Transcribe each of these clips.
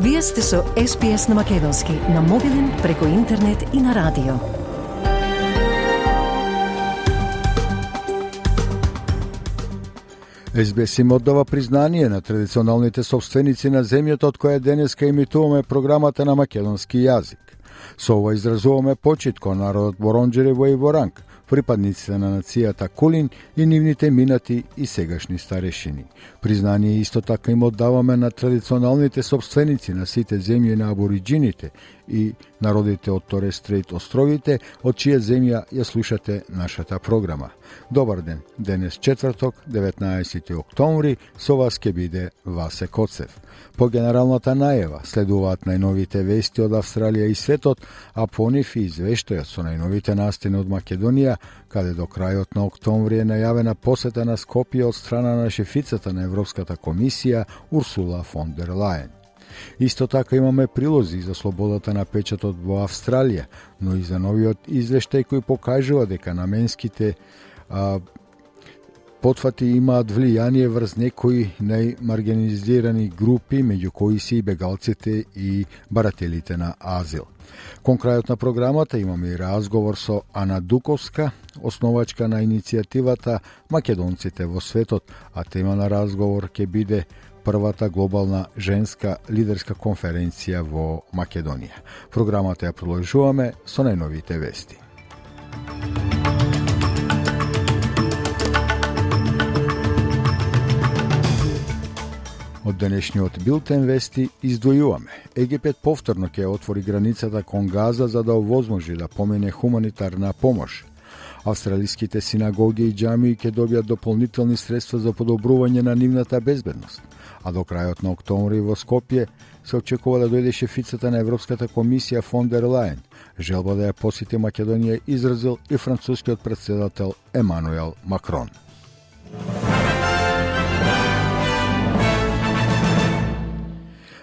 Вие сте со SPS на Македонски на мобилен, преку интернет и на радио. СБС им оддава признание на традиционалните собственици на земјата од која денеска имитуваме програмата на македонски јазик. Со ова изразуваме почит кон народот Боронџери во Иворанг припадниците на нацијата Кулин и нивните минати и сегашни старешини. Признание исто така им оддаваме на традиционалните собственици на сите земји на абориджините и народите од Торе Стрейт островите, од чија земја ја слушате нашата програма. Добар ден, денес четврток, 19 октомври, со вас ке биде Васе Коцев. По генералната најава следуваат најновите вести од Австралија и светот, а по нив и извештајот со најновите настани од Македонија, каде до крајот на октомври е најавена посета на Скопје од страна на шефицата на Европската комисија Урсула фон дер Лајен. Исто така имаме прилози за слободата на печатот во Австралија, но и за новиот извештај кој покажува дека наменските а, потфати имаат влијание врз некои најмаргинализирани групи, меѓу кои се и бегалците и барателите на азил. Кон крајот на програмата имаме и разговор со Ана Дуковска, основачка на иницијативата Македонците во светот, а тема на разговор ќе биде првата глобална женска лидерска конференција во Македонија. Програмата ја продолжуваме со најновите вести. Од денешниот билтен вести издвојуваме. Египет повторно ќе отвори границата кон Газа за да овозможи да помене хуманитарна помош. Австралиските синагоги и џамии ќе добијат дополнителни средства за подобрување на нивната безбедност а до крајот на октомври во Скопје се очекува да дојде шефицата на Европската комисија фон дер Лајен. Желба да ја посети Македонија изразил и францускиот председател Емануел Макрон.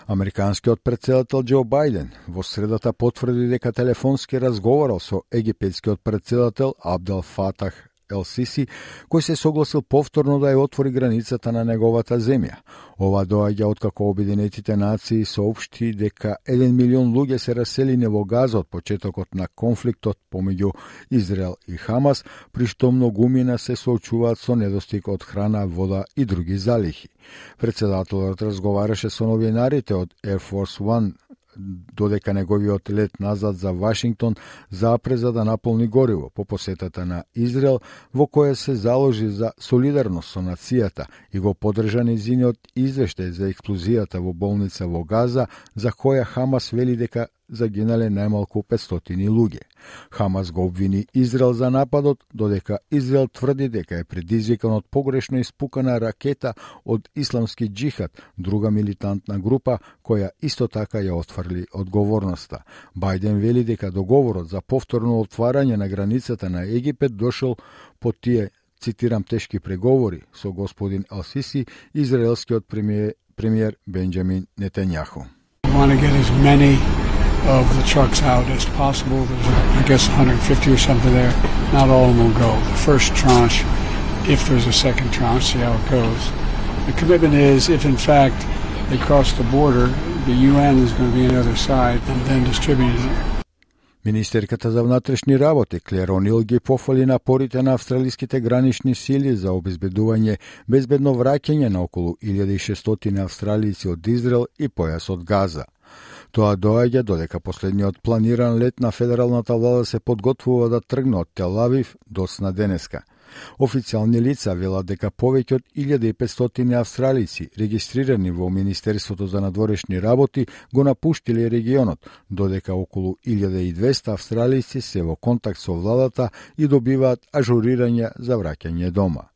Американскиот председател Џо Бајден во средата потврди дека телефонски разговарал со египетскиот председател Абдел Фатах Ел Сиси, кој се согласил повторно да ја отвори границата на неговата земја. Ова доаѓа откако Обединетите нации соопшти дека 1 милион луѓе се раселени во Газа од почетокот на конфликтот помеѓу Израел и Хамас, при што многумина се соочуваат со недостиг од храна, вода и други залихи. Председателот разговараше со новинарите од Air Force One додека неговиот лет назад за Вашингтон запреза да наполни гориво по посетата на Израел, во која се заложи за солидарност со нацијата и го подржа незиниот извештај за експлозијата во болница во Газа, за која Хамас вели дека загинале најмалку 500 луѓе. Хамас го обвини Израел за нападот, додека Израел тврди дека е предизвикан од погрешно испукана ракета од исламски джихад, друга милитантна група која исто така ја отфрли одговорноста. Бајден вели дека договорот за повторно отварање на границата на Египет дошол по тие цитирам тешки преговори со господин Алсиси, израелскиот премиер, премиер Бенџамин Нетањаху of the trucks out as possible. There's, I guess, 150 or something there. Not all of them will go. The first tranche, if there's a second tranche, see how it goes. The commitment is, if in fact they cross the border, the UN is going to be on the other side and then distributing it. Министерката за внатрешни работи Клер Онил ги пофали напорите на австралиските гранични сили за обезбедување безбедно враќање на околу 1600 австралици од Израел и појас од Газа. Тоа доаѓа додека последниот планиран лет на федералната влада се подготвува да тргне од Телавив до денеска. Официјални лица велат дека повеќе од 1500 австралици регистрирани во Министерството за надворешни работи го напуштиле регионот, додека околу 1200 австралици се во контакт со владата и добиваат ажурирање за враќање дома.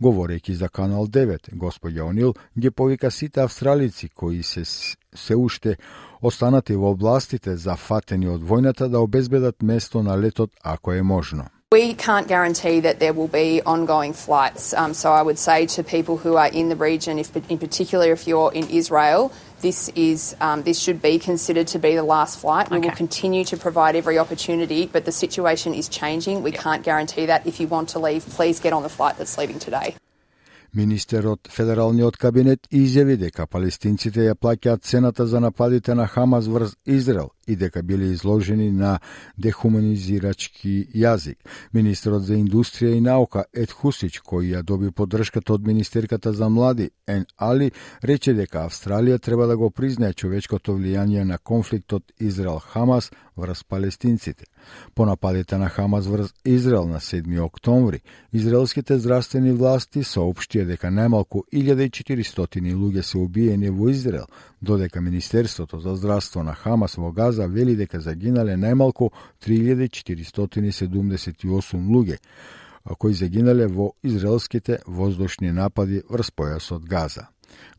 Говорејќи за Канал 9, господја Онил ги повика сите австралици кои се се уште останати во областите зафатени од војната да обезбедат место на летот ако е можно. We can't guarantee that there will be ongoing flights. Um, so I would say to people who are in the region, if, in particular if you're in Israel, this is um, this should be considered to be the last flight. We will continue to provide every opportunity, but the situation is changing. We can't guarantee that. If you want to leave, please get on the flight that's leaving today. Министерот Федералниот кабинет изјави дека палестинците ја плаќаат цената за нападите на Хамас врз Израел и дека биле изложени на дехуманизирачки јазик. Министерот за индустрија и наука Ед Хусич, кој ја доби поддршката од Министерката за млади Ен Али, рече дека Австралија треба да го признае човечкото влијание на конфликтот Израел-Хамас врз палестинците. По нападите на Хамас врз Израел на 7 октомври, израелските здравствени власти соопштија дека најмалку 1400 луѓе се убиени во Израел, додека Министерството за здравство на Хамас во Газа вели дека загинале најмалку 3478 луѓе, кои загинале во израелските воздушни напади врз појасот Газа.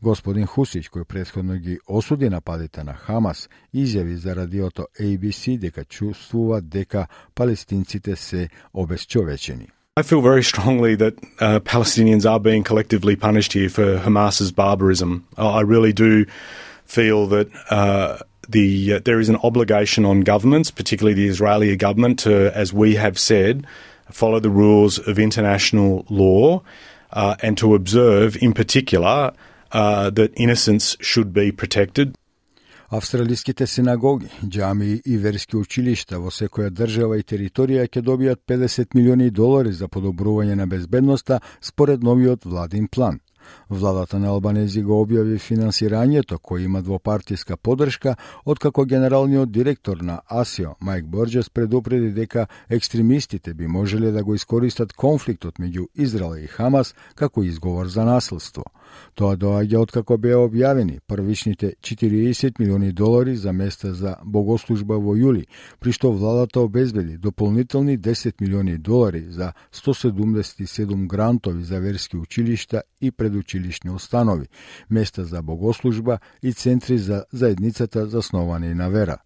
Господин Хусич, кој предходно ги осуди нападите на Хамас, изјави за радиото ABC дека чувствува дека палестинците се обесчовечени. I feel very strongly that uh, Palestinians are being collectively punished here for Hamas's barbarism. I really do feel that uh, the uh, there is an obligation on governments, particularly the Israeli government, to, as we have said, follow the rules of international law uh, and to observe, in particular, uh, that innocence should be protected. Австралиските синагоги, џамии и верски училишта во секоја држава и територија ќе добијат 50 милиони долари за подобрување на безбедноста според новиот владин план. Владата на Албанези го објави финансирањето кој има двопартиска поддршка, откако генералниот директор на АСИО, Майк Борджес, предупреди дека екстремистите би можеле да го искористат конфликтот меѓу Израел и Хамас како изговор за насилство. Тоа доаѓа откако беа објавени првичните 40 милиони долари за места за богослужба во јули, при што владата обезбеди дополнителни 10 милиони долари за 177 грантови за верски училишта и предучилишта училишни установи, места за богослужба и центри за заедницата засновани на вера.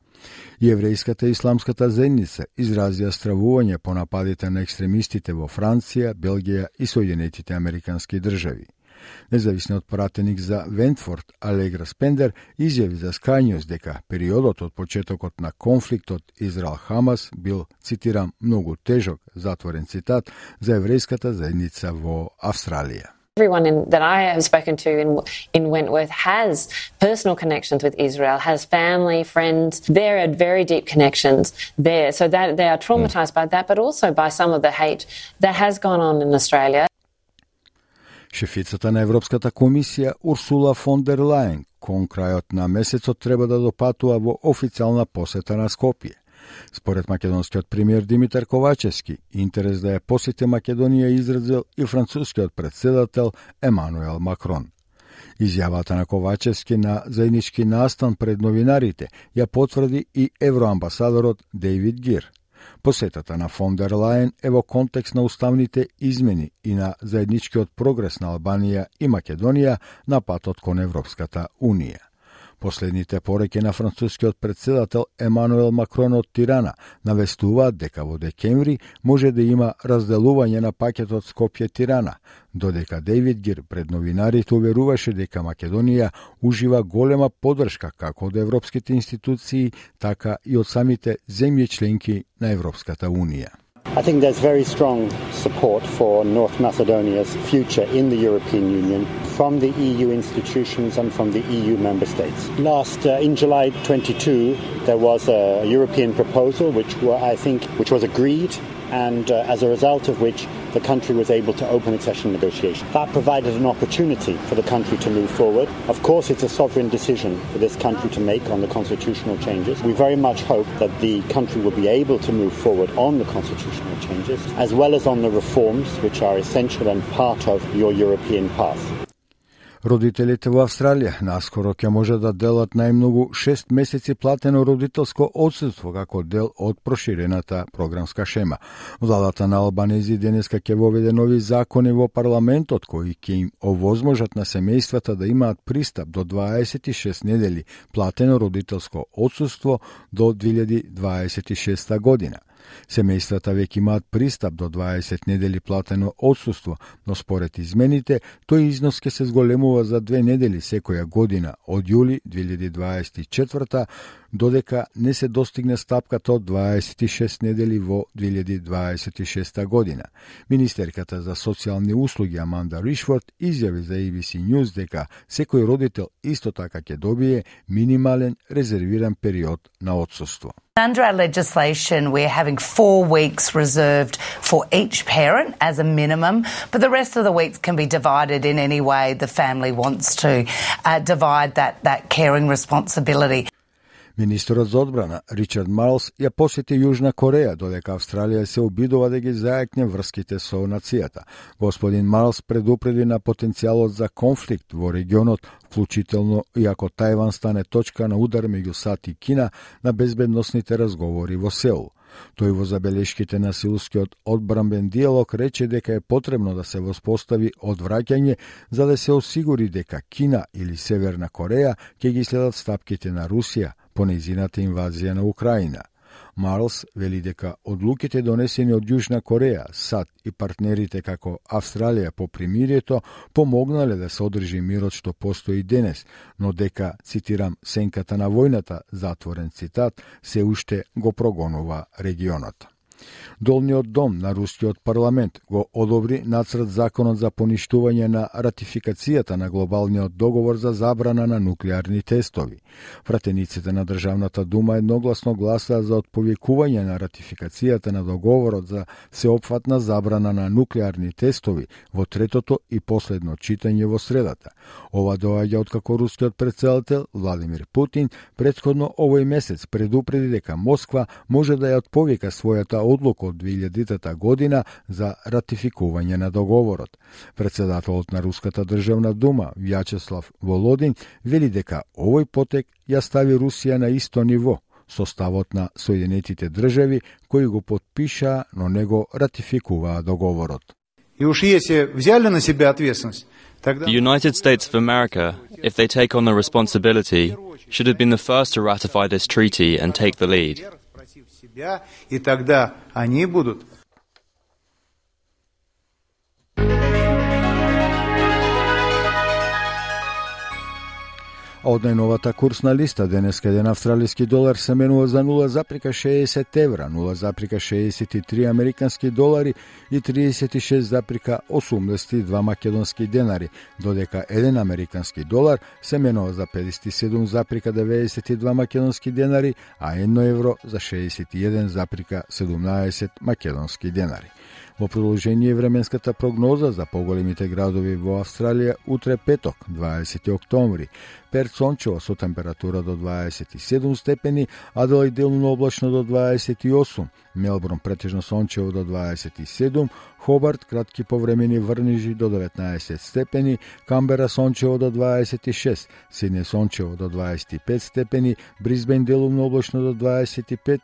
Јеврејската исламската заедница изразија стравување по нападите на екстремистите во Франција, Белгија и Соединетите Американски држави. Независниот пратеник за Вентфорд, Алегра Спендер, изјави за скајност дека периодот од почетокот на конфликтот Израел-Хамас бил, цитирам, многу тежок, затворен цитат, за еврејската заедница во Австралија. Everyone in, that I have spoken to in, in Wentworth has personal connections with Israel, has family, friends. There are very deep connections there. So that they are traumatized mm. by that, but also by some of the hate that has gone on in Australia. Шефицата на Европската комисија Урсула фон дер Лајен кон крајот на месецот треба да допатува во официјална посета на Скопје. Според македонскиот премиер Димитар Ковачевски, интерес да ја посети Македонија изразил и францускиот председател Емануел Макрон. Изјавата на Ковачевски на заеднички настан пред новинарите ја потврди и евроамбасадорот Дейвид Гир – Посетата на фон дер Лајен е во контекст на уставните измени и на заедничкиот прогрес на Албанија и Македонија на патот кон Европската Унија. Последните пореки на францускиот председател Емануел Макрон од Тирана навестуваат дека во декември може да има разделување на пакетот Скопје-Тирана, додека Дејвид Гир пред новинарите уверуваше дека Македонија ужива голема поддршка како од европските институции, така и од самите земји членки на Европската Унија. I think there's very strong support for North Macedonia's future in the European Union from the EU institutions and from the EU member states. Last uh, in July 22, there was a European proposal which were, I think which was agreed and uh, as a result of which the country was able to open accession negotiations. That provided an opportunity for the country to move forward. Of course, it's a sovereign decision for this country to make on the constitutional changes. We very much hope that the country will be able to move forward on the constitutional changes, as well as on the reforms which are essential and part of your European path. Родителите во Австралија наскоро ќе може да делат најмногу 6 месеци платено родителско одсуство како дел од проширената програмска шема. Владата на Албанези денеска ќе воведе нови закони во парламентот кои ќе им овозможат на семејствата да имаат пристап до 26 недели платено родителско одсуство до 2026 година. Семејствата веќе имаат пристап до 20 недели платено одсуство, но според измените, тој износ ќе се зголемува за две недели секоја година од јули 2024 додека не се достигне стапката од 26 недели во 2026 година. Министерката за социјални услуги Аманда Ришфорд изјави за ABC News дека секој родител исто така ќе добие минимален резервиран период на одсуство. Under our legislation, we're having four weeks reserved for each parent as a minimum, but the rest of the weeks can be divided in any way the family wants to uh, divide that, that caring responsibility. Министерот за одбрана Ричард Марлс ја посети Јужна Кореја, додека Австралија се обидува да ги зајакне врските со нацијата. Господин Марлс предупреди на потенцијалот за конфликт во регионот, вклучително и ако Тајван стане точка на удар меѓу САД и Кина на безбедносните разговори во Сеул. Тој во забелешките на силскиот одбранбен диалог рече дека е потребно да се воспостави одвраќање за да се осигури дека Кина или Северна Кореја ќе ги следат стапките на Русија по незината инвазија на Украина. Марлс вели дека одлуките донесени од Јужна Кореја, САД и партнерите како Австралија по примирието помогнале да се одржи мирот што постои денес, но дека, цитирам, сенката на војната, затворен цитат, се уште го прогонува регионот. Долниот дом на рускиот парламент го одобри нацрт законот за поништување на ратификацијата на глобалниот договор за забрана на нуклеарни тестови. Пратениците на Државната дума едногласно гласа за отповекување на ратификацијата на договорот за сеопфатна забрана на нуклеарни тестови во третото и последно читање во средата. Ова доаѓа откако рускиот председател Владимир Путин предходно овој месец предупреди дека Москва може да ја отповека својата одлука од 2000 година за ратификување на договорот. Председателот на Руската државна дума Вјачеслав Володин вели дека овој потек ја стави Русија на исто ниво со ставот на Соединетите држави кои го подпиша, но не го ратификуваа договорот. И уж если взяли на себя ответственность, The United States of America, if they take on the responsibility, should have been the first to ratify this treaty and take the lead. И тогда они будут Од најновата курсна листа денеска еден австралиски долар се менува за 0,60 евра, 0,63 американски долари и 36,82 македонски денари, додека еден американски долар се менува за 57,92 македонски денари, а едно евро за 61,17 македонски денари. Во продолжение временската прогноза за поголемите градови во Австралија утре петок, 20 октомври. Перт сончево со температура до 27 степени, Аделај делно облачно до 28, Мелбурн претежно сончево до 27, Хобарт кратки повремени врнижи до 19 степени, Камбера сончево до 26, Сидне сончево до 25 степени, Бризбен делумно облачно до 25,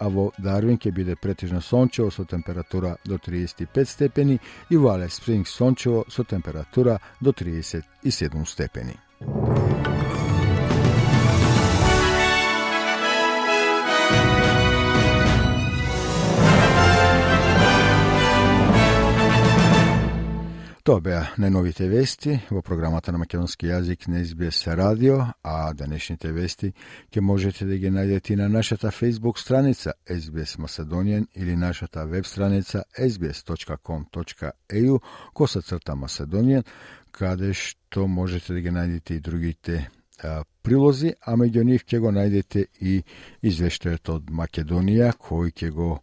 а во Дарвин ќе биде претежно сончево со температура до 35 степени и во Алес Спрингс сончево со температура до 37 степени. Тоа беа најновите вести во програмата на македонски јазик на СБС радио, а денешните вести ќе можете да ги најдете на нашата Facebook страница SBS Macedonian или нашата веб страница sbs.com.eu коса црта Macedonian, каде што можете да ги најдете и другите а, прилози, а меѓу нив ќе го најдете и извештајот од Македонија, кој ќе го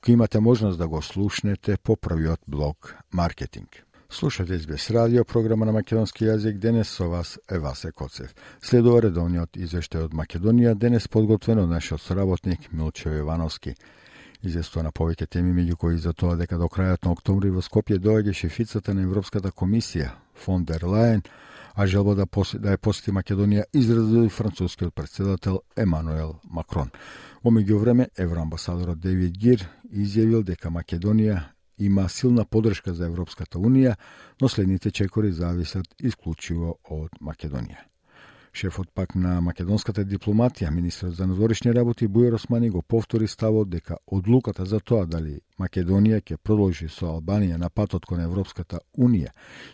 кој имате можност да го слушнете по првиот блог маркетинг. Слушате СБС радио, програма на македонски јазик. Денес со вас е Васе Коцев. Следува редовниот извештај од Македонија, денес подготвен од нашиот соработник Милчо Јовановски. Известува на повеќе теми, меѓу кои за тоа дека до крајот на октомври во Скопје доаѓа шефицата на Европската комисија, фон дер Лајен, а желба да, посе, да ја посети Македонија изрази францускиот председател Емануел Макрон. Во меѓувреме, евроамбасадорот Девид Гир изјавил дека Македонија има силна подршка за Европската Унија, но следните чекори зависат исклучиво од Македонија. Шефот пак на македонската дипломатија, министрот за надворешни работи Бујар Османи го повтори ставот дека одлуката за тоа дали Македонија ќе продолжи со Албанија на патот кон Европската Унија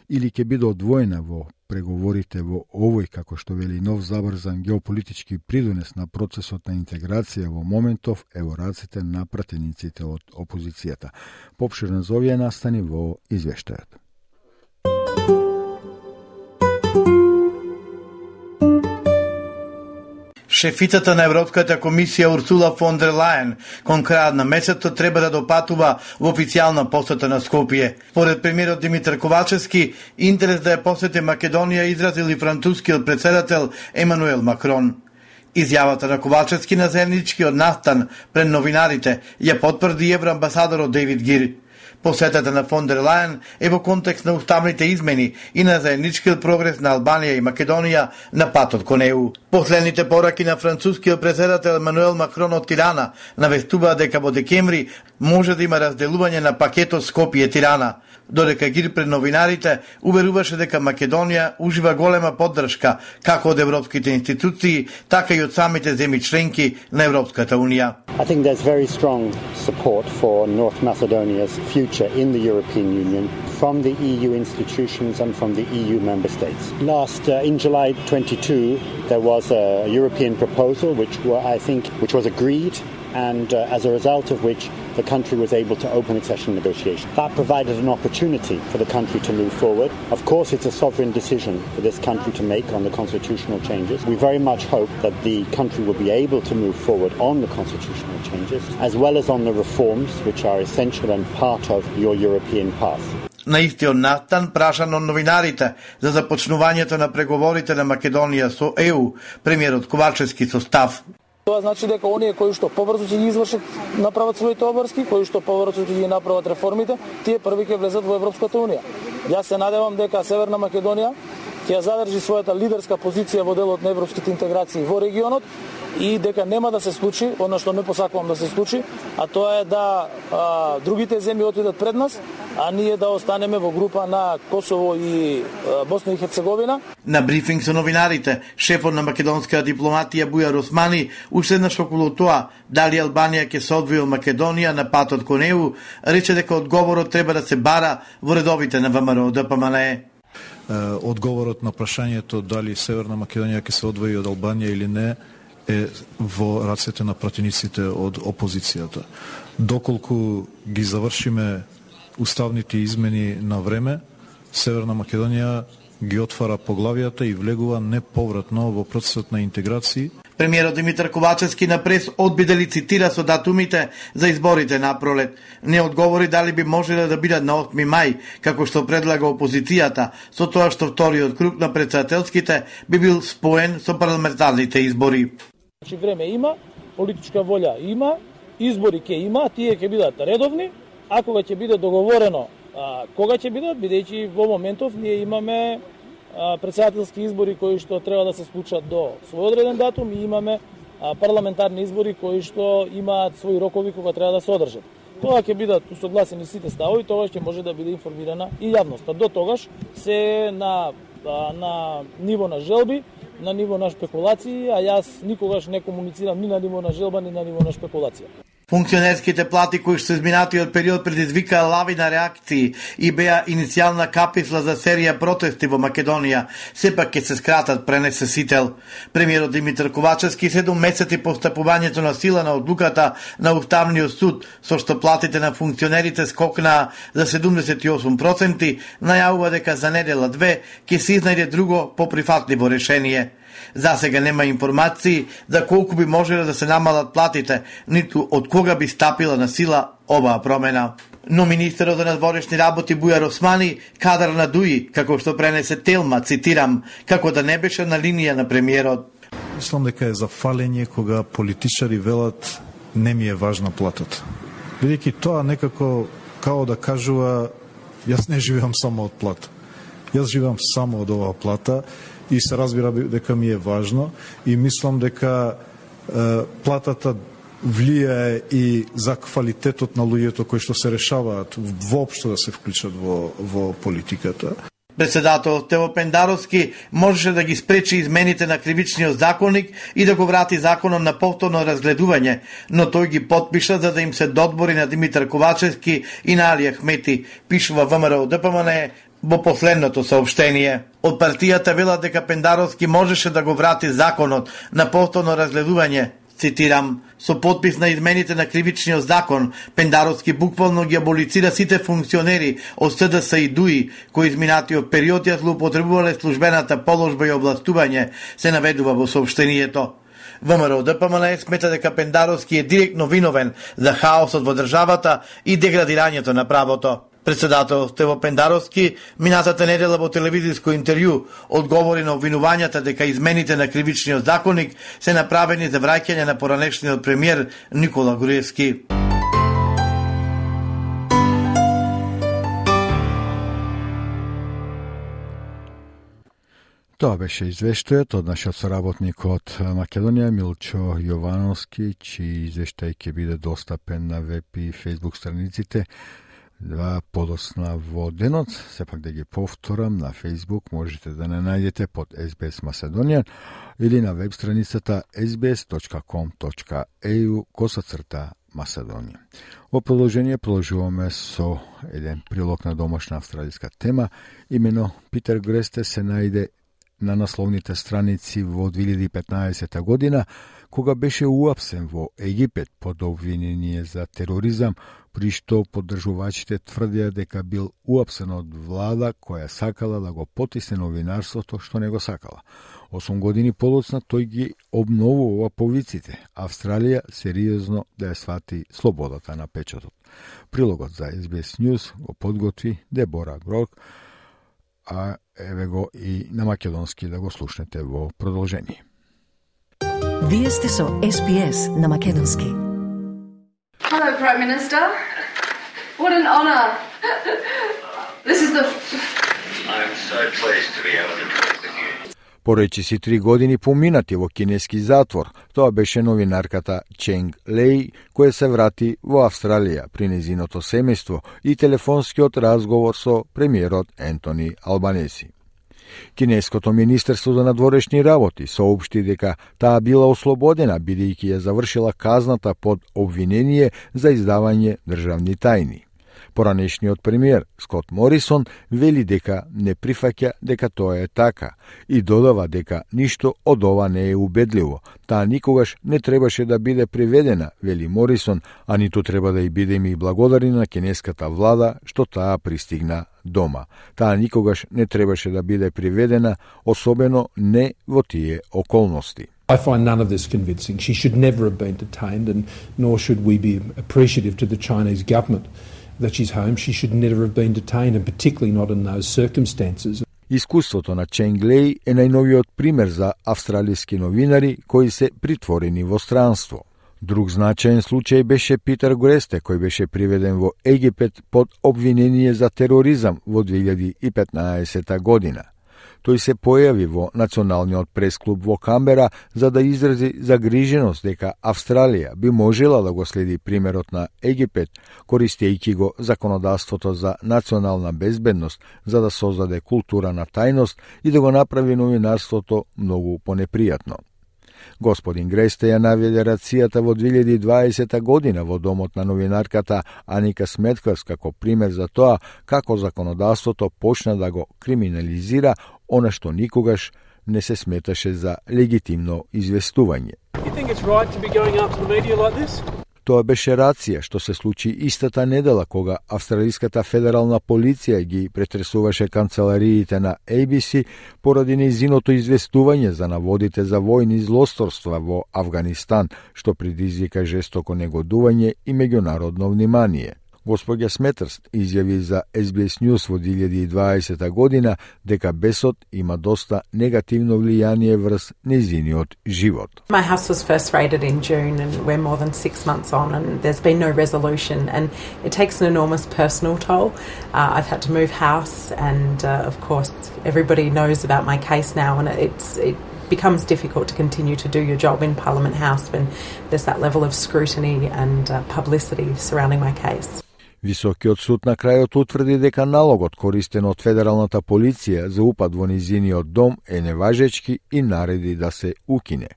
или ќе биде одвоена во преговорите во овој, како што вели нов забрзан геополитички придонес на процесот на интеграција во моментов е во раците на пратениците од опозицијата. Попширно за овие настани во извештајот. Шефицата на Европската комисија Урсула фон дер Лајен кон крајот на месецот треба да допатува во официјална посета на Скопје. Поред премиерот Димитар Ковачевски, интерес да ја посети Македонија изразил и францускиот председател Емануел Макрон. Изјавата на Ковачевски на заедничкиот настан пред новинарите ја потврди евроамбасадорот Дейвид Гир. Посетата на фон дер Лајен е во контекст на уставните измени и на заедничкиот прогрес на Албанија и Македонија на патот кон ЕУ. Последните пораки на францускиот председател Мануел Макрон од Тирана навестуваат дека во декември може да има разделување на пакетот Скопје-Тирана додека Гир пред новинарите уверуваше дека Македонија ужива голема поддршка како од европските институции, така и од самите земји членки на Европската Унија. I think there's very strong support for North Macedonia's future in the European Union from the EU institutions and from the EU member states. Last uh, in July 22 there was a European proposal which I think which was agreed and uh, as a result of which the country was able to open accession negotiations. That provided an opportunity for the country to move forward. Of course, it's a sovereign decision for this country to make on the constitutional changes. We very much hope that the country will be able to move forward on the constitutional changes, as well as on the reforms which are essential and part of your European path. На истиот настан прашан од новинарите за започнувањето на преговорите на Македонија со ЕУ, премиерот Ковачевски со став Тоа значи дека оние кои што побрзо ќе ги извршат направат своите обврски, кои што побрзо ќе ги направат реформите, тие први ќе влезат во Европската унија. Јас се надевам дека Северна Македонија ќе ја задржи својата лидерска позиција во делот на европските интеграции во регионот и дека нема да се случи, она што не посакувам да се случи, а тоа е да а, другите земји отидат пред нас, а ние да останеме во група на Косово и а, Босна и Херцеговина. На брифинг со новинарите, шефот на македонска дипломатија Бујар Османи еднаш околу тоа дали Албанија ќе се одвои од Македонија на патот кон ЕУ, рече дека одговорот треба да се бара во редовите на ВМРО ДПМНЕ одговорот на прашањето дали Северна Македонија ќе се одвои од Албанија или не е во рацете на пратениците од опозицијата. Доколку ги завршиме уставните измени на време, Северна Македонија ги отвара поглавијата и влегува неповратно во процесот на интеграција. Премиерот Димитар Ковачевски на прес одби да лицитира со датумите за изборите на пролет. Не одговори дали би можеле да бидат на 8 мај, како што предлага опозицијата, со тоа што вториот круг на председателските би бил споен со парламентарните избори. Значи време има, политичка волја има, избори ќе има, тие ќе бидат редовни, а кога ќе биде договорено а, кога ќе бидат, бидејќи во моментов ние имаме а, председателски избори кои што треба да се случат до свој одреден датум и имаме а, парламентарни избори кои што имаат своји рокови кога треба да се одржат. Тоа ќе бидат усогласени сите ставови, тогаш ќе може да биде информирана и јавноста. До тогаш се на на ниво на желби на ниво на спекулации, а јас никогаш не комуницирам ни на ниво на желба, ни на ниво на спекулација. Функционерските плати кои што изминатиот период предизвикаа лавина реакции и беа иницијална каписла за серија протести во Македонија, сепак ќе се скратат пренесе сител. Премиерот Димитар Ковачевски седум месеци по стапувањето на сила на одлуката на Уставниот суд, со што платите на функционерите скокнаа за 78%, најавува дека за недела две ќе се изнајде друго поприфатливо решение. За сега нема информации за колку би можеле да се намалат платите, ниту од кога би стапила на сила оваа промена. Но министерот за надворешни работи Бујар Османи кадар на Дуи, како што пренесе Телма, цитирам, како да не беше на линија на премиерот. Мислам дека е за фалење кога политичари велат не ми е важна платата. Бидејќи тоа некако као да кажува јас не живеам само од плата. Јас живеам само од оваа плата и се разбира дека ми е важно и мислам дека е, платата влијае и за квалитетот на луѓето кои што се решаваат воопшто да се вклучат во, во политиката. Председател Тево Пендаровски можеше да ги спречи измените на кривичниот законник и да го врати законом на повторно разгледување, но тој ги подпиша за да им се додбори на Димитар Ковачевски и на Али Ахмети, пишува ВМРО ДПМН во последното сообштение. Од партијата велат дека Пендаровски можеше да го врати законот на повторно разгледување, цитирам, со подпис на измените на кривичниот закон, Пендаровски буквално ги аболицира сите функционери од СДС и ДУИ, кои изминатиот период ја злоупотребувале службената положба и областување, се наведува во сообштението. ВМРО ДПМН смета дека Пендаровски е директно виновен за хаосот во државата и деградирањето на правото. Председател Тево Пендаровски минатата недела во телевизиско интервју одговори на обвинувањата дека измените на кривичниот законник се направени за враќање на поранешниот премиер Никола Груевски. Тоа беше извештајот од нашиот соработник од Македонија Милчо Јовановски, чиј извештај ќе биде достапен на веб и фейсбук страниците два подосна во денот, сепак да ги повторам на Facebook, можете да не најдете под SBS Macedonian или на веб страницата sbs.com.eu косацрта Macedonија. Во продолжение продолжуваме со еден прилог на домашна австралиска тема, имено Питер Гресте се најде на насловните страници во 2015 година, кога беше уапсен во Египет под обвинение за тероризам при што поддржувачите тврдеа дека бил уапсен од влада која сакала да го потисне новинарството што не го сакала. Осум години подоцна тој ги обновува повиците. Австралија сериозно да ја свати слободата на печатот. Прилогот за SBS News го подготви Дебора Грок, а еве го и на македонски да го слушнете во продолжение. Вие сте со SBS на македонски. Hello, Prime Minister. What an honour. This is the. I'm so pleased to be able to talk with you. Поречи си три години поминати во кинески затвор, тоа беше новинарката Ченг Лей, која се врати во Австралија при незиното семејство и телефонскиот разговор со премиерот Ентони Албанеси. Кинеското Министерство за надворешни работи соопшти дека таа била ослободена бидејќи ја завршила казната под обвинение за издавање државни тајни. Поранешниот премиер Скот Морисон вели дека не прифаќа дека тоа е така и додава дека ништо од ова не е убедливо. Таа никогаш не требаше да биде приведена, вели Морисон, а ниту треба да и бидеме и благодарни на кинеската влада што таа пристигна дома. Таа никогаш не требаше да биде приведена, особено не во тие околности. I find none of this convincing. She should never have been detained, and nor should we be appreciative to the Chinese government that she's home. She should never have been detained, and particularly not in those circumstances. Искуството на Ченглей е најновиот пример за австралиски новинари кои се притворени во странство. Друг значаен случај беше Питер Гресте, кој беше приведен во Египет под обвинение за тероризам во 2015 година. Тој се појави во Националниот пресклуб во Камбера за да изрази загриженост дека Австралија би можела да го следи примерот на Египет, користејќи го законодавството за национална безбедност за да создаде култура на тајност и да го направи новинарството многу понепријатно. Господин Гресте ја наведе рацијата во 2020 година во домот на новинарката Аника Сметкас како пример за тоа како законодавството почна да го криминализира она што никогаш не се сметаше за легитимно известување. Тоа беше рација што се случи истата недела кога Австралиската федерална полиција ги претресуваше канцелариите на ABC поради неизиното известување за наводите за војни злосторства во Афганистан, што предизвика жестоко негодување и меѓународно внимание. Господја Сметрст изјави за SBS News во 2020 година дека бесот има доста негативно влијание врз незиниот живот. My house was first raided in June and we're more than six months on and there's been no resolution and it takes an enormous personal toll. Uh, I've had to move house and uh, of course everybody knows about my case now and it's it becomes difficult to continue to do your job in Parliament House when there's that level of scrutiny and uh, publicity surrounding my case. Високиот суд на крајот утврди дека налогот користен од федералната полиција за упад во низиниот дом е неважечки и нареди да се укине.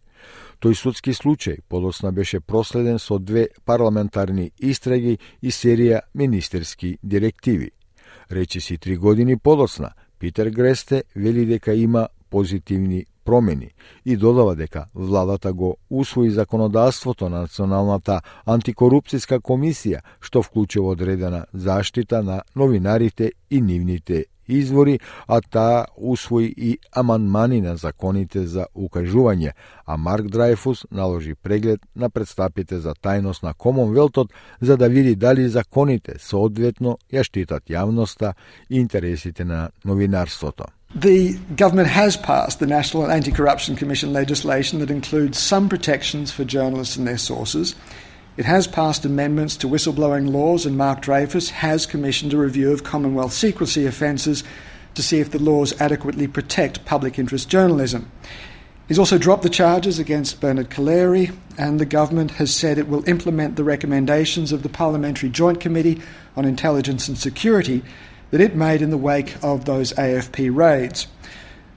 Тој судски случај подосна беше проследен со две парламентарни истраги и серија министерски директиви. Речиси три години подосна, Питер Гресте вели дека има позитивни промени и додава дека владата го усвои законодавството на Националната антикорупцијска комисија, што вклучува одредена заштита на новинарите и нивните извори, а таа усвои и аманмани на законите за укажување, а Марк Драйфус наложи преглед на представите за тајност на Комонвелтот за да види дали законите соодветно ја штитат јавноста и интересите на новинарството. The government has passed the National Anti Corruption Commission legislation that includes some protections for journalists and their sources. It has passed amendments to whistleblowing laws, and Mark Dreyfus has commissioned a review of Commonwealth secrecy offences to see if the laws adequately protect public interest journalism. He's also dropped the charges against Bernard Kaleri, and the government has said it will implement the recommendations of the Parliamentary Joint Committee on Intelligence and Security that it made in the wake of those AFP raids.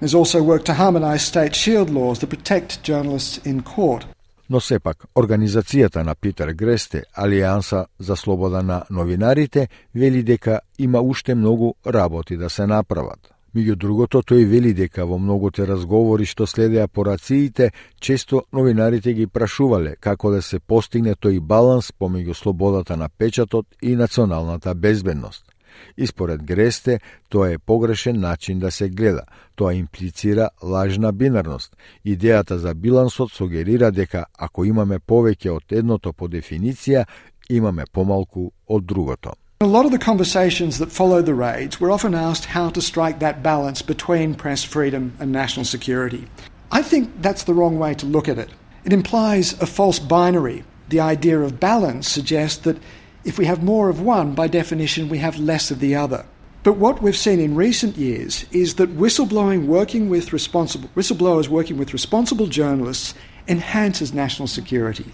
There's also work to harmonise state shield laws that protect journalists in court. Но сепак, организацијата на Питер Гресте, Алијанса за слобода на новинарите, вели дека има уште многу работи да се направат. Меѓу другото, тој вели дека во многуте разговори што следеа по рациите, често новинарите ги прашувале како да се постигне тој баланс помеѓу слободата на печатот и националната безбедност. И според Гресте, тоа е погрешен начин да се гледа. Тоа имплицира лажна бинарност. Идејата за билансот сугерира дека ако имаме повеќе од едното по дефиниција, имаме помалку од другото. A lot of the conversations that followed the raids were often asked how to strike that balance between press freedom and national security. I think that's the wrong way to look at it. It implies a false binary. The idea of balance suggests that if we have more of one, by definition, we have less of the other. But what we've seen in recent years is that whistleblowing working with responsible whistleblowers working with responsible journalists enhances national security.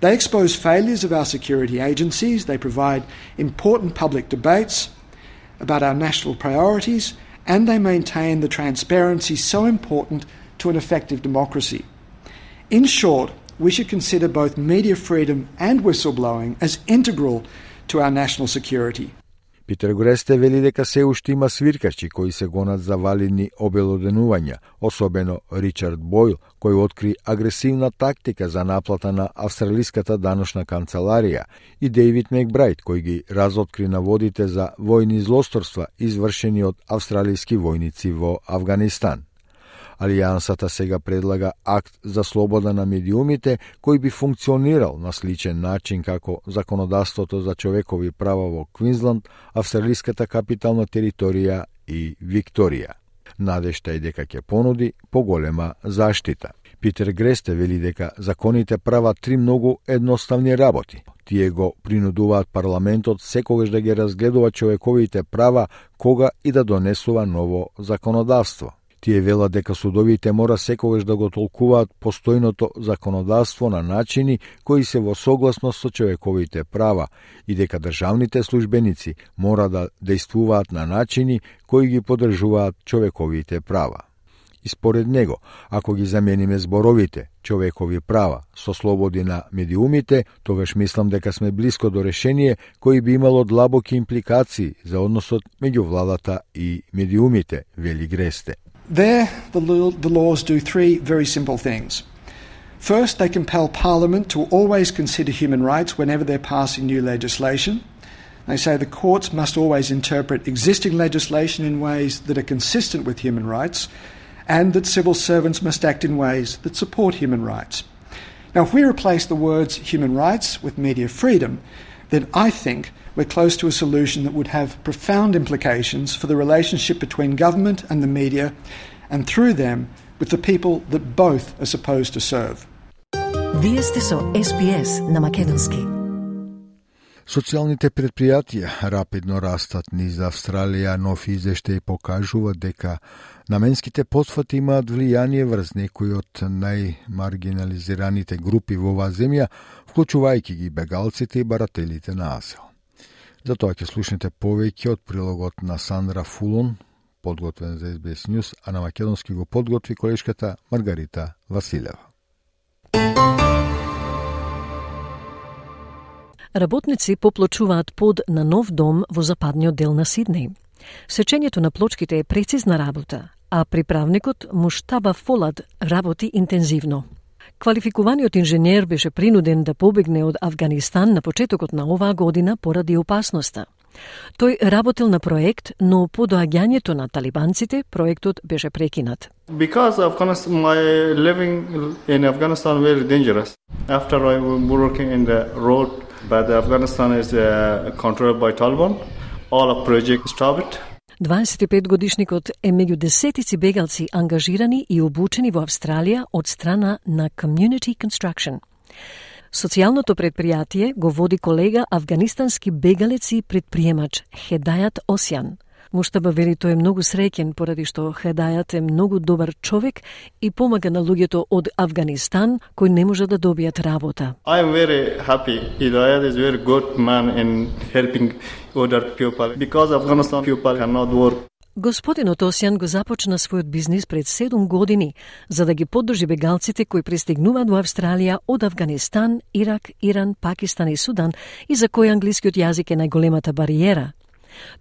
They expose failures of our security agencies, they provide important public debates about our national priorities, and they maintain the transparency so important to an effective democracy. In short, we should consider both media freedom and whistleblowing as integral to our national security. Питер Гресте вели дека се уште има свиркачи кои се гонат за валидни обелоденувања, особено Ричард Бойл, кој откри агресивна тактика за наплата на австралиската даношна канцеларија, и Дейвид Мекбрайт, кој ги разоткри наводите за војни злосторства извршени од австралиски војници во Афганистан. Алијансата сега предлага акт за слобода на медиумите кој би функционирал на сличен начин како законодавството за човекови права во Квинсленд, австралиската капитална територија и Викторија. Надешта е дека ќе понуди поголема заштита. Питер Гресте вели дека законите прават три многу едноставни работи. Тие го принудуваат парламентот секогаш да ги разгледува човековите права кога и да донесува ново законодавство. Тие велат дека судовите мора секогаш да го толкуваат постојното законодавство на начини кои се во согласност со човековите права и дека државните службеници мора да действуваат на начини кои ги подржуваат човековите права. И според него, ако ги замениме зборовите човекови права со слободи на медиумите, тогаш мислам дека сме близко до решение кои би имало длабоки импликации за односот меѓу владата и медиумите, вели Гресте. There, the, laws do three very simple things. First, they compel Parliament to always consider human rights whenever they're passing new legislation. They say the courts must always interpret existing legislation in ways that are consistent with human rights, and that civil servants must act in ways that support human rights. Now, if we replace the words human rights with media freedom, then I think we're close to a solution that would have profound implications for the relationship between government and the media, and through them, with the people that both are supposed to serve. Вие сте со SPS на Македонски. Социјалните предпријатија рапидно растат низ Австралија, нов извештај покажува дека наменските потфати имаат влијание врз некои од најмаргинализираните групи во оваа земја, вклучувајќи ги бегалците и барателите на азил. За тоа ќе слушнете повеќе од прилогот на Сандра Фулон, подготвен за SBS News, а на македонски го подготви колешката Маргарита Василева. Работници поплочуваат под на нов дом во западниот дел на Сиднеј. Сечењето на плочките е прецизна работа, а приправникот Муштаба Фолад работи интензивно. Квалификуваниот инженер беше принуден да побегне од Афганистан на почетокот на оваа година поради опасноста. Тој работел на проект, но по доаѓањето на талибанците, проектот беше прекинат. Because Afghanistan, my living in Afghanistan very dangerous. After I was working in the road, but Afghanistan is uh, controlled by Taliban, all of project stopped. 25-годишникот е меѓу десетици бегалци ангажирани и обучени во Австралија од страна на Community Construction. Социјалното предпријатие го води колега афганистански бегалец и предприемач Хедајат Осјан. Муштаба вели тој е многу среќен поради што Хедајат е многу добар човек и помага на луѓето од Афганистан кои не може да добијат работа. I am very happy. Hidayat is very good man in helping other people because Afghanistan people cannot work Господинот Осјан го започна својот бизнис пред 7 години за да ги поддржи бегалците кои пристигнуваат во Австралија од Афганистан, Ирак, Иран, Пакистан и Судан и за кои англискиот јазик е најголемата бариера.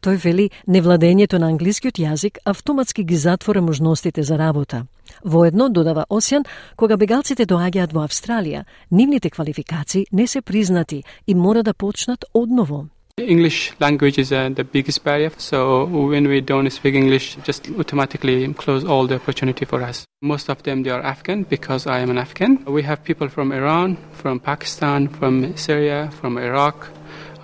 Тој вели невладењето на англискиот јазик автоматски ги затвора можностите за работа. Воедно, додава Осјан, кога бегалците доаѓаат во Австралија, нивните квалификации не се признати и мора да почнат одново. English language is uh, the biggest barrier. So when we don't speak English, just automatically close all the opportunity for us. Most of them they are Afghan because I am an Afghan. We have people from Iran, from Pakistan, from Syria, from Iraq.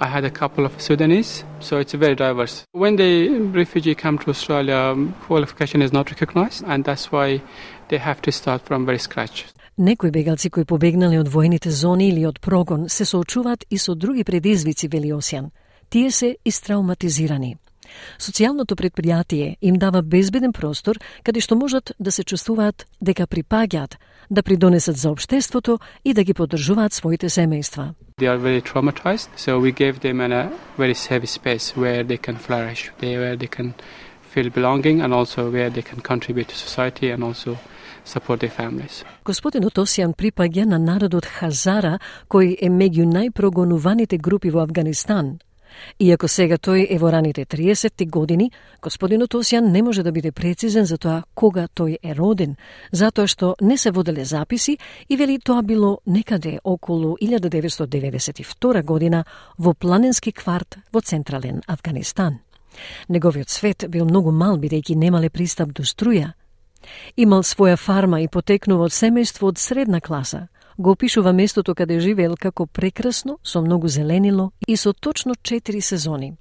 I had a couple of Sudanese, so it's very diverse. When the refugee come to Australia, qualification is not recognized, and that's why they have to start from very scratch. Некои бегалци кои побегнале од војните зони или од прогон се соочуваат и со други предизвици, вели Осјан – Тие се истрауматизирани. Социјалното предпријатие им дава безбеден простор каде што можат да се чувствуваат дека припаѓаат, да придонесат за обштеството и да ги поддржуваат своите семејства. They are very traumatized, so we gave them a very safe space where they can flourish, where they can feel belonging and also where they can contribute to society and also support their families. Господинот Осијан припаѓа на народот Хазара, кој е меѓу најпрогонуваните групи во Афганистан – Иако сега тој е во раните 30-ти години, господинот Осјан не може да биде прецизен за тоа кога тој е роден, затоа што не се воделе записи и вели тоа било некаде околу 1992 година во планински кварт во централен Афганистан. Неговиот свет бил многу мал бидејќи немале пристап до струја. Имал своја фарма и потекнува од семејство од средна класа, го опишува местото каде живеел како прекрасно, со многу зеленило и со точно четири сезони.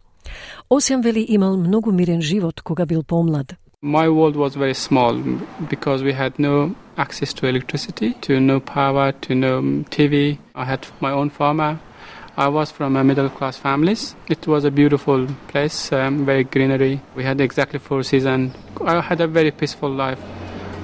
Осјан вели имал многу мирен живот кога бил помлад. My world was very small because we had no access to electricity, to no power, to no um, TV. I had my own farmer. I was from a middle class families. It was a beautiful place, um, very greenery. We had exactly four seasons. I had a very peaceful life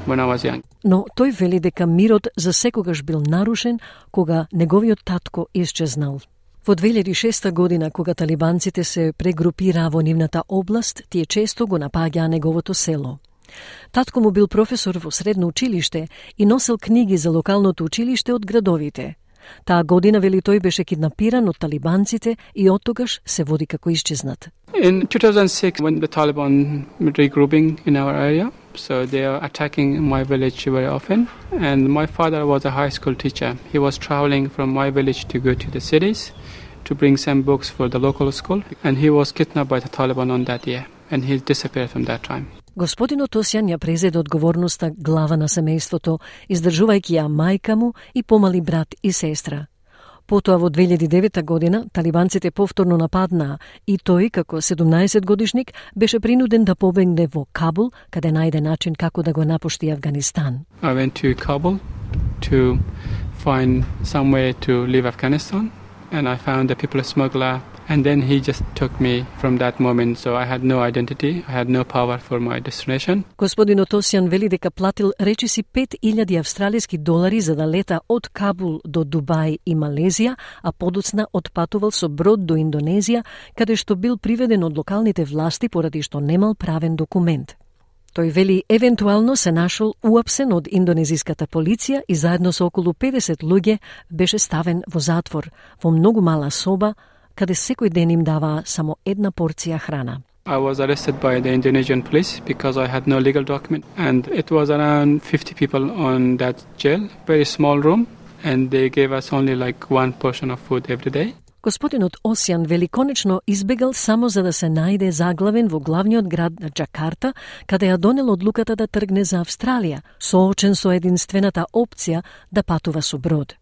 when I was young. Но тој вели дека мирот за секогаш бил нарушен кога неговиот татко исчезнал. Во 2006 година, кога талибанците се прегрупираа во нивната област, тие често го напаѓаа неговото село. Татко му бил професор во средно училиште и носел книги за локалното училиште од градовите. Таа година, вели тој, беше киднапиран од талибанците и оттогаш се води како исчезнат. In 2006, when the Taliban regrouping in our area, so they are attacking my village very often. And my father was a high school teacher. He was traveling from my village to go to the cities to bring some books for the local school. And he was kidnapped by the Taliban on that year. And he disappeared from that time. Господинот Осјан ја презеде одговорноста глава на семејството, издржувајќи ја мајка му и помали брат и сестра. Потоа во 2009 година талибанците повторно нападнаа и тој како 17 годишник беше принуден да побегне во Кабул, каде најде начин како да го напушти Афганистан. I went to Kabul to find somewhere to leave Afghanistan and I found a people smuggler and then he just took me from that moment so I had no identity, I had no power for my destination. Господин Отосијан вели дека платил речиси 5000 австралиски долари за да лета од Кабул до Дубај и Малезија, а подоцна отпатувал со брод до Индонезија, каде што бил приведен од локалните власти поради што немал правен документ. Тој вели евентуално се нашол уапсен од индонезиската полиција и заедно со околу 50 луѓе беше ставен во затвор, во многу мала соба, каде секој ден им даваа само една порција храна. I was arrested by the Indonesian police because I had no legal document and it was around 50 people on that jail, very small room and they gave us only like one portion of food every day. Господинот Осјан великонечно избегал само за да се најде заглавен во главниот град на Джакарта, каде ја донел одлуката да тргне за Австралија, соочен со единствената опција да патува со брод.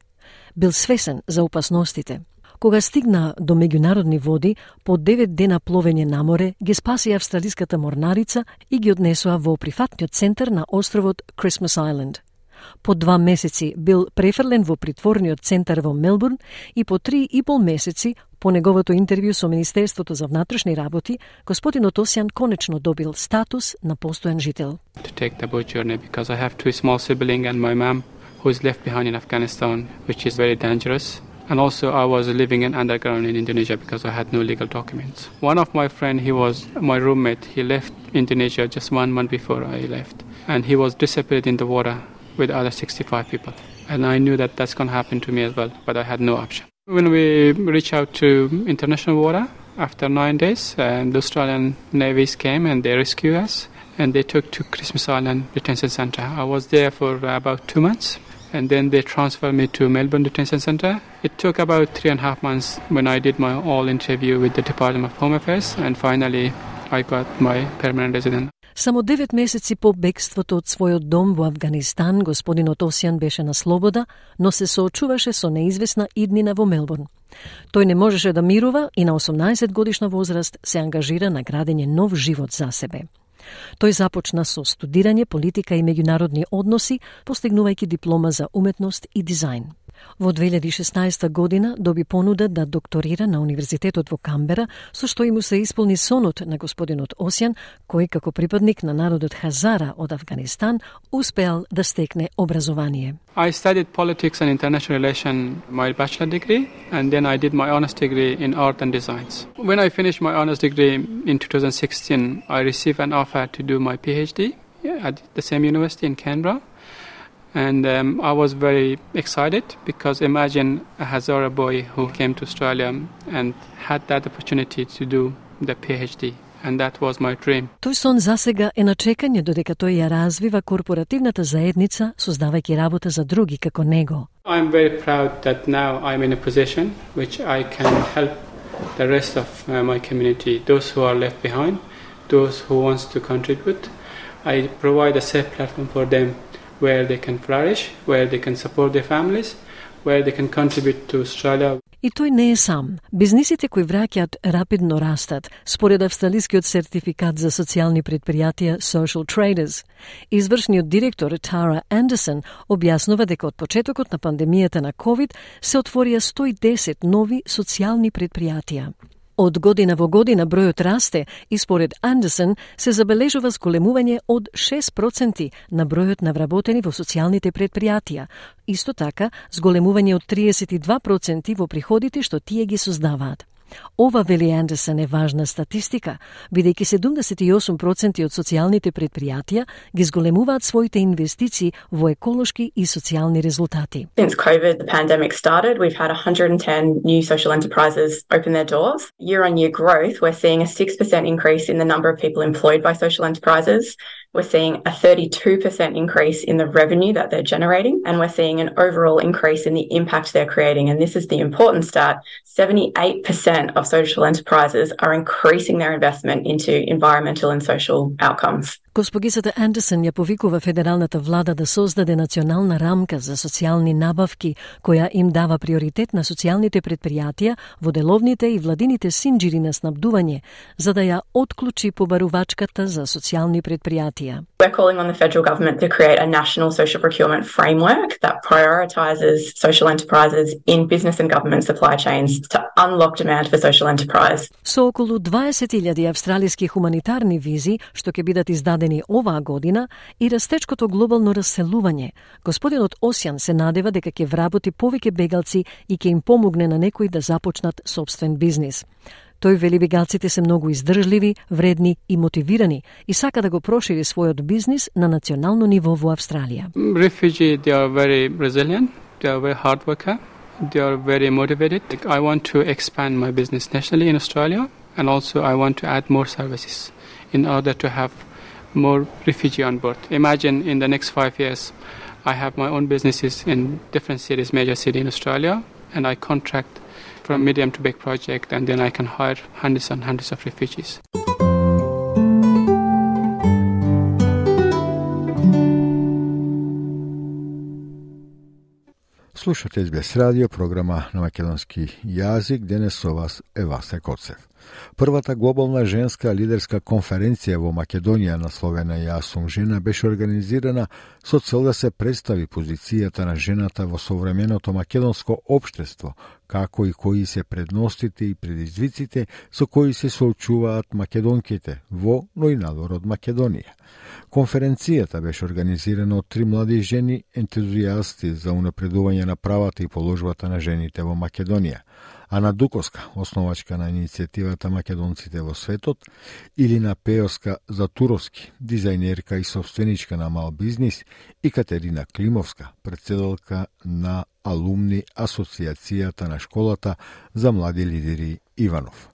Бил свесен за опасностите. Кога стигна до меѓународни води, по 9 дена пловење на море, ги спаси австралиската морнарица и ги однесоа во прифатниот центар на островот Christmas Island. По два месеци бил префрлен во притворниот центар во Мелбурн и по три и пол месеци по неговото интервју со Министерството за внатрешни работи, господинот Осјан конечно добил статус на постојан жител. To take the boat journey because I have two small siblings and my mom who is left behind in Afghanistan, which is very dangerous. And also I was living in underground in Indonesia because I had no legal documents. One of my friend, he was my roommate. He left Indonesia just one month before I left. And he was disappeared in the water with other 65 people. And I knew that that's going to happen to me as well, but I had no option. When we reached out to international water, after nine days, and the Australian navies came and they rescued us and they took to Christmas Island Detention Centre. I was there for about two months and then they transferred me to Melbourne Detention Centre. It took about three and a half months when I did my all interview with the Department of Home Affairs and finally I got my permanent residence. Само 9 месеци по бегството од својот дом во Афганистан, господинот Осјан беше на слобода, но се соочуваше со неизвестна иднина во Мелбурн. Тој не можеше да мирува и на 18 годишна возраст се ангажира на градење нов живот за себе. Тој започна со студирање политика и меѓународни односи, постигнувајќи диплома за уметност и дизајн. Во 2016 година доби понуда да докторира на Универзитетот во Камбера, со што и му се исполни сонот на господинот Осјан, кој како припадник на народот Хазара од Афганистан успеал да стекне образование. I studied politics and international relations, my bachelor degree, and then I did my honors degree in art and designs. When I finished my honors degree in 2016, I received an offer to do my PhD at the same university in Canberra. And um, I was very excited because imagine a Hazara boy who came to Australia and had that opportunity to do the PhD. And that was my dream. Тој сон засега е на чекање додека тој ја развива корпоративната заедница, создавајќи работа за други како него. I'm very proud that now I'm in a position which I can help the rest of uh, my community, those who are left behind, those who wants to contribute. I provide a safe platform for them where they can flourish, where they can support their families, where they can contribute to Australia. И тој не е сам. Бизнисите кои враќаат рапидно растат, според австралискиот сертификат за социјални предпријатија Social Traders. Извршниот директор Тара Андерсон објаснува дека од почетокот на пандемијата на COVID се отворија 110 нови социјални предпријатија. Од година во година бројот расте и според Андерсон се забележува зголемување од 6% на бројот на вработени во социјалните предпријатија. Исто така, зголемување од 32% во приходите што тие ги создаваат. Ова, вели Андерсон, е важна статистика, бидејќи 78% од социјалните предпријатија ги зголемуваат своите инвестиции во еколошки и социјални резултати. Since COVID, the pandemic started, we've had 110 new social enterprises open their doors. Year on year growth, we're seeing a 6% increase in the number of people employed by social enterprises. We're seeing a 32% increase in the revenue that they're generating, and we're seeing an overall increase in the impact they're creating. And this is the important stat 78% of social enterprises are increasing their investment into environmental and social outcomes. Госпогицата Андерсон ја повикува федералната влада да создаде национална рамка за социјални набавки, која им дава приоритет на социјалните предпријатија во деловните и владините синџири на снабдување, за да ја отклучи побарувачката за социјални предпријатија. We're calling on the federal government to create a national social procurement framework that prioritises social enterprises in business and government supply chains to unlock demand for social enterprise. Со околу 20.000 австралиски хуманитарни визи, што ќе бидат издадени оваа година, и растечкото глобално раселување, господинот Осјан се надева дека ќе вработи повеќе бегалци и ќе им помогне на некои да започнат собствен бизнис. Тој вели бегалците се многу издржливи, вредни и мотивирани и сака да го прошири својот бизнис на национално ниво во Австралија. Refugee, they are very resilient, they are very hard worker, they are very motivated. I want to expand my business nationally in Australia and also I want to add more services in order to have more refugee on board. Imagine in the next five years, I have my own businesses in different cities, major city in Australia, and I contract from medium to big project, and then I can hire hundreds and hundreds of refugees. Slušate SBS radio programa na makedonski jezik, gdje ne su. Првата глобална женска лидерска конференција во Македонија насловена „Ја сум жена беше организирана со цел да се представи позицијата на жената во современото македонско општество, како и кои се предностите и предизвиците со кои се соочуваат македонките во, но и надвор од Македонија. Конференцијата беше организирана од три млади жени ентузијасти за унапредување на правата и положбата на жените во Македонија – Ана Дуковска, основачка на иницијативата Македонците во светот, или на Пеоска Затуровски, дизајнерка и собственичка на мал бизнис, и Катерина Климовска, председалка на алумни Асоциацијата на школата за млади лидери Иванов.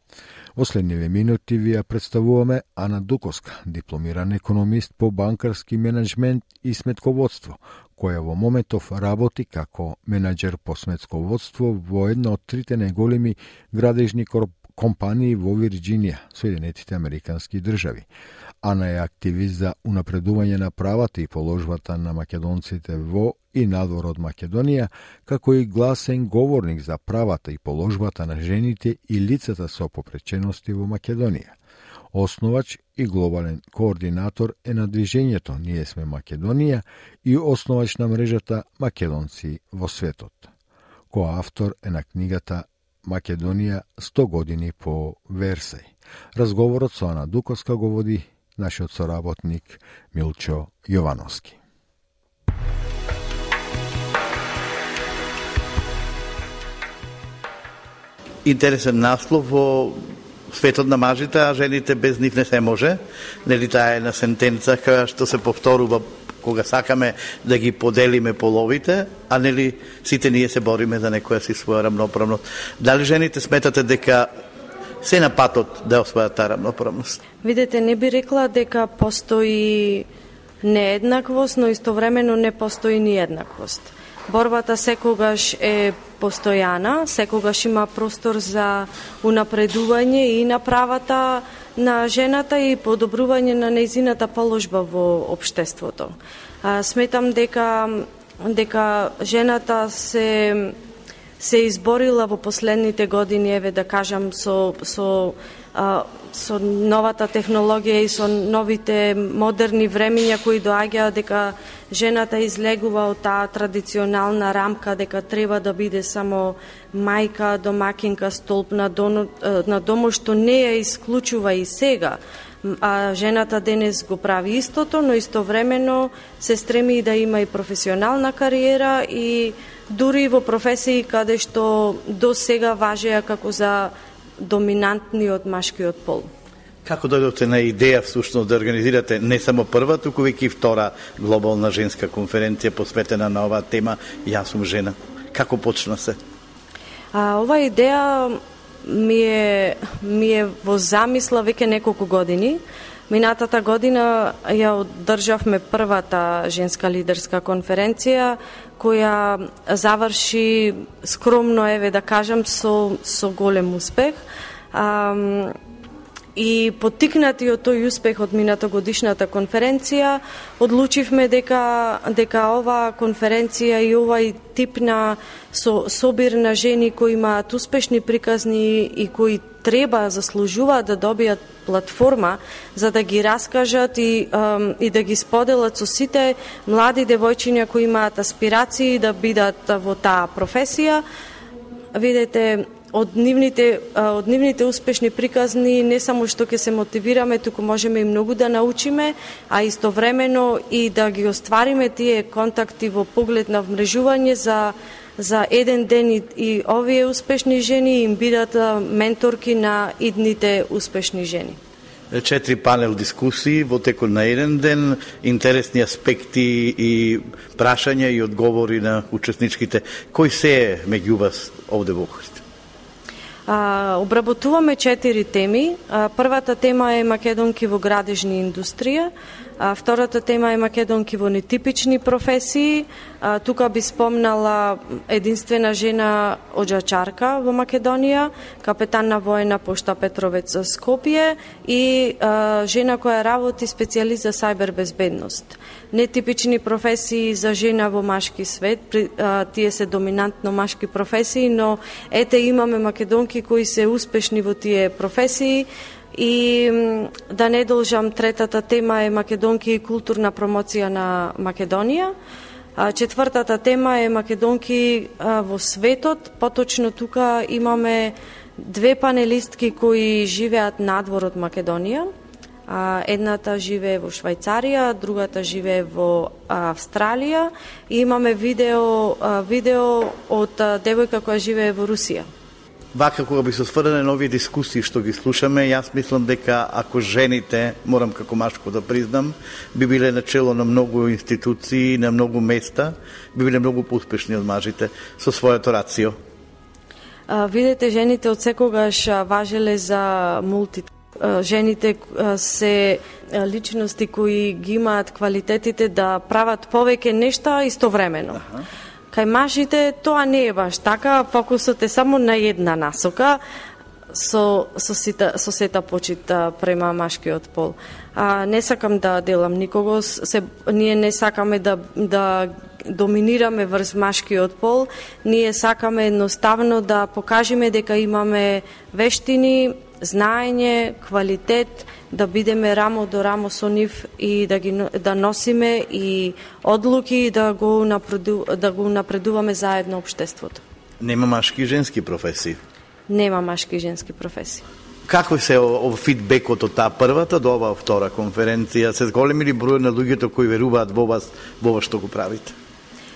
Во следниве минути ви ја представуваме Ана Дуковска, дипломиран економист по банкарски менеджмент и сметководство, која во моментов работи како менеджер по сметсководство во една од трите најголеми градежни компании во Вирџинија, Соединетите Американски држави. Ана е активист за унапредување на правата и положбата на македонците во и надвор од Македонија, како и гласен говорник за правата и положбата на жените и лицата со попречености во Македонија. Основач и глобален координатор е на движењето Ние сме Македонија и основач на мрежата Македонци во светот. Коавтор е на книгата Македонија 100 години по Версај. Разговорот со Ана Дуковска го води нашиот соработник Милчо Јовановски. Интересен наслов во светот на мажите, а жените без нив не се може. Нели таа е на сентенца која што се повторува кога сакаме да ги поделиме половите, а нели сите ние се бориме за некоја си своја рамноправност. Дали жените сметате дека се на патот да освојат таа рамноправност? Видете, не би рекла дека постои нееднаквост, но истовремено не постои ни еднаквост. Борбата секогаш е постојана, секогаш има простор за унапредување и на правата на жената и подобрување на нејзината положба во општеството. Сметам дека дека жената се се изборила во последните години, еве да кажам, со, со а, со новата технологија и со новите модерни времиња кои доаѓаат дека жената излегува од таа традиционална рамка дека треба да биде само мајка, домакинка, столб на, доно, на домо што не ја исклучува и сега. А жената денес го прави истото, но истовремено се стреми и да има и професионална кариера и дури во професии каде што до сега важеа како за доминантниот машкиот пол. Како дојдовте на идеја всушност да организирате не само прва, туку веќе и втора глобална женска конференција посветена на оваа тема Јас сум жена. Како почна се? А, ова идеја ми е, ми е во замисла веќе неколку години. Минатата година ја одржавме првата женска лидерска конференција која заврши скромно, еве да кажам, со, со голем успех. А, И потикнати од тој успех од мината годишната конференција, одлучивме дека дека оваа конференција и овај тип на со, собир на жени кои имаат успешни приказни и кои треба, заслужуваат да добијат платформа за да ги раскажат и, и да ги споделат со сите млади девојчиња кои имаат аспирации да бидат во таа професија. Видете, од нивните од нивните успешни приказни не само што ќе се мотивираме, туку можеме и многу да научиме, а истовремено и да ги оствариме тие контакти во поглед на вмрежување за за еден ден и, и овие успешни жени им бидат менторки на идните успешни жени четири панел дискусии во текот на еден ден, интересни аспекти и прашања и одговори на учесничките. Кој се е меѓу вас овде во Охрид? А, обработуваме четири теми. А, првата тема е македонки во градежни индустрија, а, втората тема е македонки во нетипични професии. А, тука би спомнала единствена жена оджачарка во Македонија, капетан на воена пошта Петровец за Скопје и а, жена која работи специјалист за сајбер безбедност нетипични професии за жена во машки свет. Тие се доминантно машки професии, но ете имаме македонки кои се успешни во тие професии и да не должам третата тема е македонки и културна промоција на Македонија. Четвртата тема е македонки во светот, поточно тука имаме две панелистки кои живеат надвор од Македонија А, едната живее во Швајцарија, другата живее во Австралија и имаме видео, видео од девојка која живее во Русија. Вака кога би се сврдане на овие дискусии што ги слушаме, јас мислам дека ако жените, морам како машко да признам, би биле начело на многу институции, на многу места, би биле многу поуспешни од мажите со својото рацио. видете, жените од секогаш важеле за мулти жените се личности кои ги имаат квалитетите да прават повеќе нешта истовремено. Ага. Кај мажите тоа не е баш така, фокусот е само на една насока, со, со, сита, со сета почит према машкиот пол. А, не сакам да делам никого, се, ние не сакаме да, да доминираме врз машкиот пол, ние сакаме едноставно да покажеме дека имаме вештини, знаење, квалитет, да бидеме рамо до рамо со нив и да ги да носиме и одлуки и да го напреду, да го напредуваме заедно општеството. Нема машки и женски професии. Нема машки и женски професии. Како се о, фидбекот од таа првата до оваа втора конференција? Се зголеми ли број на луѓето кои веруваат во вас, во вас што го правите?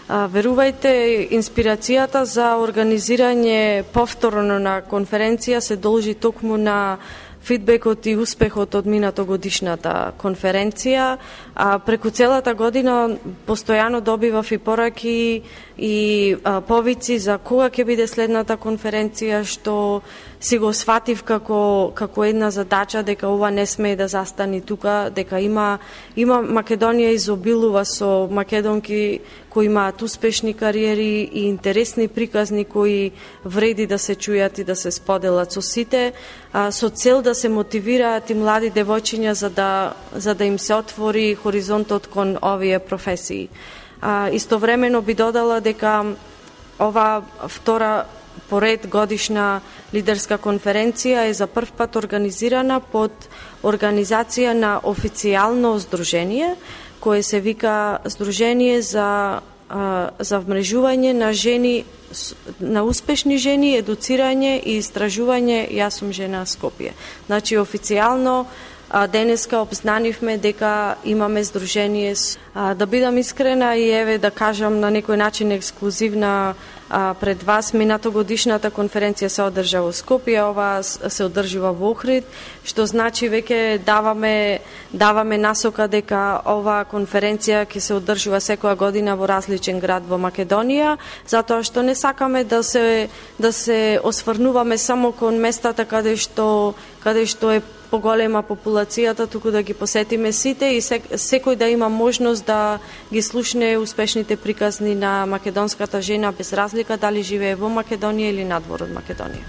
Верувајте, инспирацијата за организирање повторно на конференција се должи токму на фидбекот и успехот од минато годишната конференција. А, преку целата година постојано добивав и пораки и а, повици за кога ќе биде следната конференција што си го сватив како како една задача дека ова не смее да застани тука, дека има има Македонија изобилува со македонки кои имаат успешни кариери и интересни приказни кои вреди да се чујат и да се споделат со сите, а, со цел да се мотивираат и млади девојчиња за да за да им се отвори хоризонтот кон овие професии. А, истовремено би додала дека ова втора поред годишна лидерска конференција е за прв пат организирана под организација на официјално здружение, кое се вика Здружение за за вмрежување на жени на успешни жени, едуцирање и истражување Јас сум жена Скопје. Значи официјално денеска обзнанивме дека имаме здружение. Да бидам искрена и еве да кажам на некој начин ексклузивна а, пред вас, минато годишната конференција се одржа во Скопје, ова се одржува во Охрид, што значи веќе даваме даваме насока дека ова конференција ќе се одржува секоја година во различен град во Македонија, затоа што не сакаме да се да се осврнуваме само кон местата каде што каде што е поголема популацијата, туку да ги посетиме сите и секој да има можност да ги слушне успешните приказни на македонската жена без разлика дали живее во Македонија или надвор од Македонија.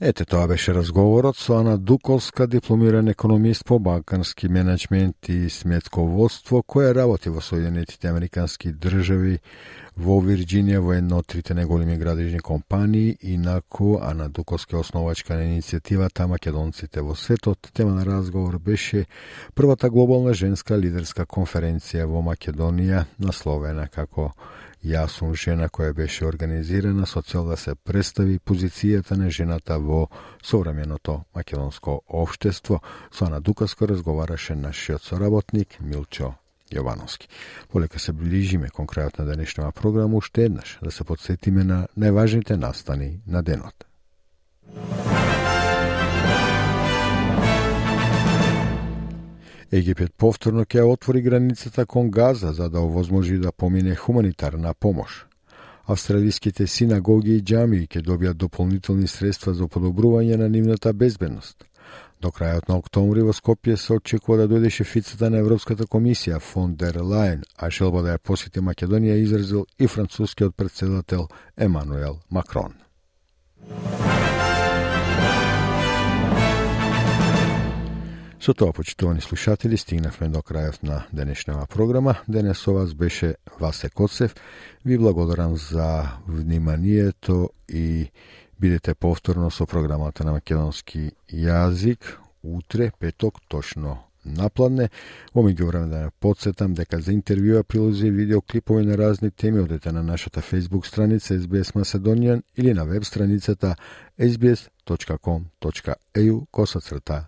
Ете, тоа беше разговорот со Ана Дуковска, дипломиран економист по банкарски менеджмент и сметководство, која работи во Соединетите Американски држави во Вирджинија во една од трите најголеми градежни компании, инако Ана Дуковска е основачка на иницијативата Македонците во светот. Тема на разговор беше првата глобална женска лидерска конференција во Македонија, насловена како Јас сум жена која беше организирана со цел да се представи позицијата на жената во современото македонско општество. Со Ана Дукаско разговараше нашиот соработник Милчо Јовановски. Полека се ближиме кон крајот на денешнава програма уште еднаш да се подсетиме на најважните настани на денот. Египет повторно ќе отвори границата кон Газа за да овозможи да помине хуманитарна помош. Австралиските синагоги и џамии ќе добијат дополнителни средства за подобрување на нивната безбедност. До крајот на октомври во Скопје се очекува да дојде шефицата на Европската комисија фон дер Лајен, а желба да ја посети Македонија изразил и францускиот председател Емануел Макрон. Со тоа, почитувани слушатели, стигнавме до крајот на денешнава програма. Денес со вас беше Васе Коцев. Ви благодарам за вниманието и бидете повторно со програмата на македонски јазик утре, петок, точно напладне. Во меѓувреме да ја подсетам дека за интервјуа, прилози и видеоклипови на разни теми одете на нашата Facebook страница SBS Macedonian или на веб страницата sbs.com.eu косацрта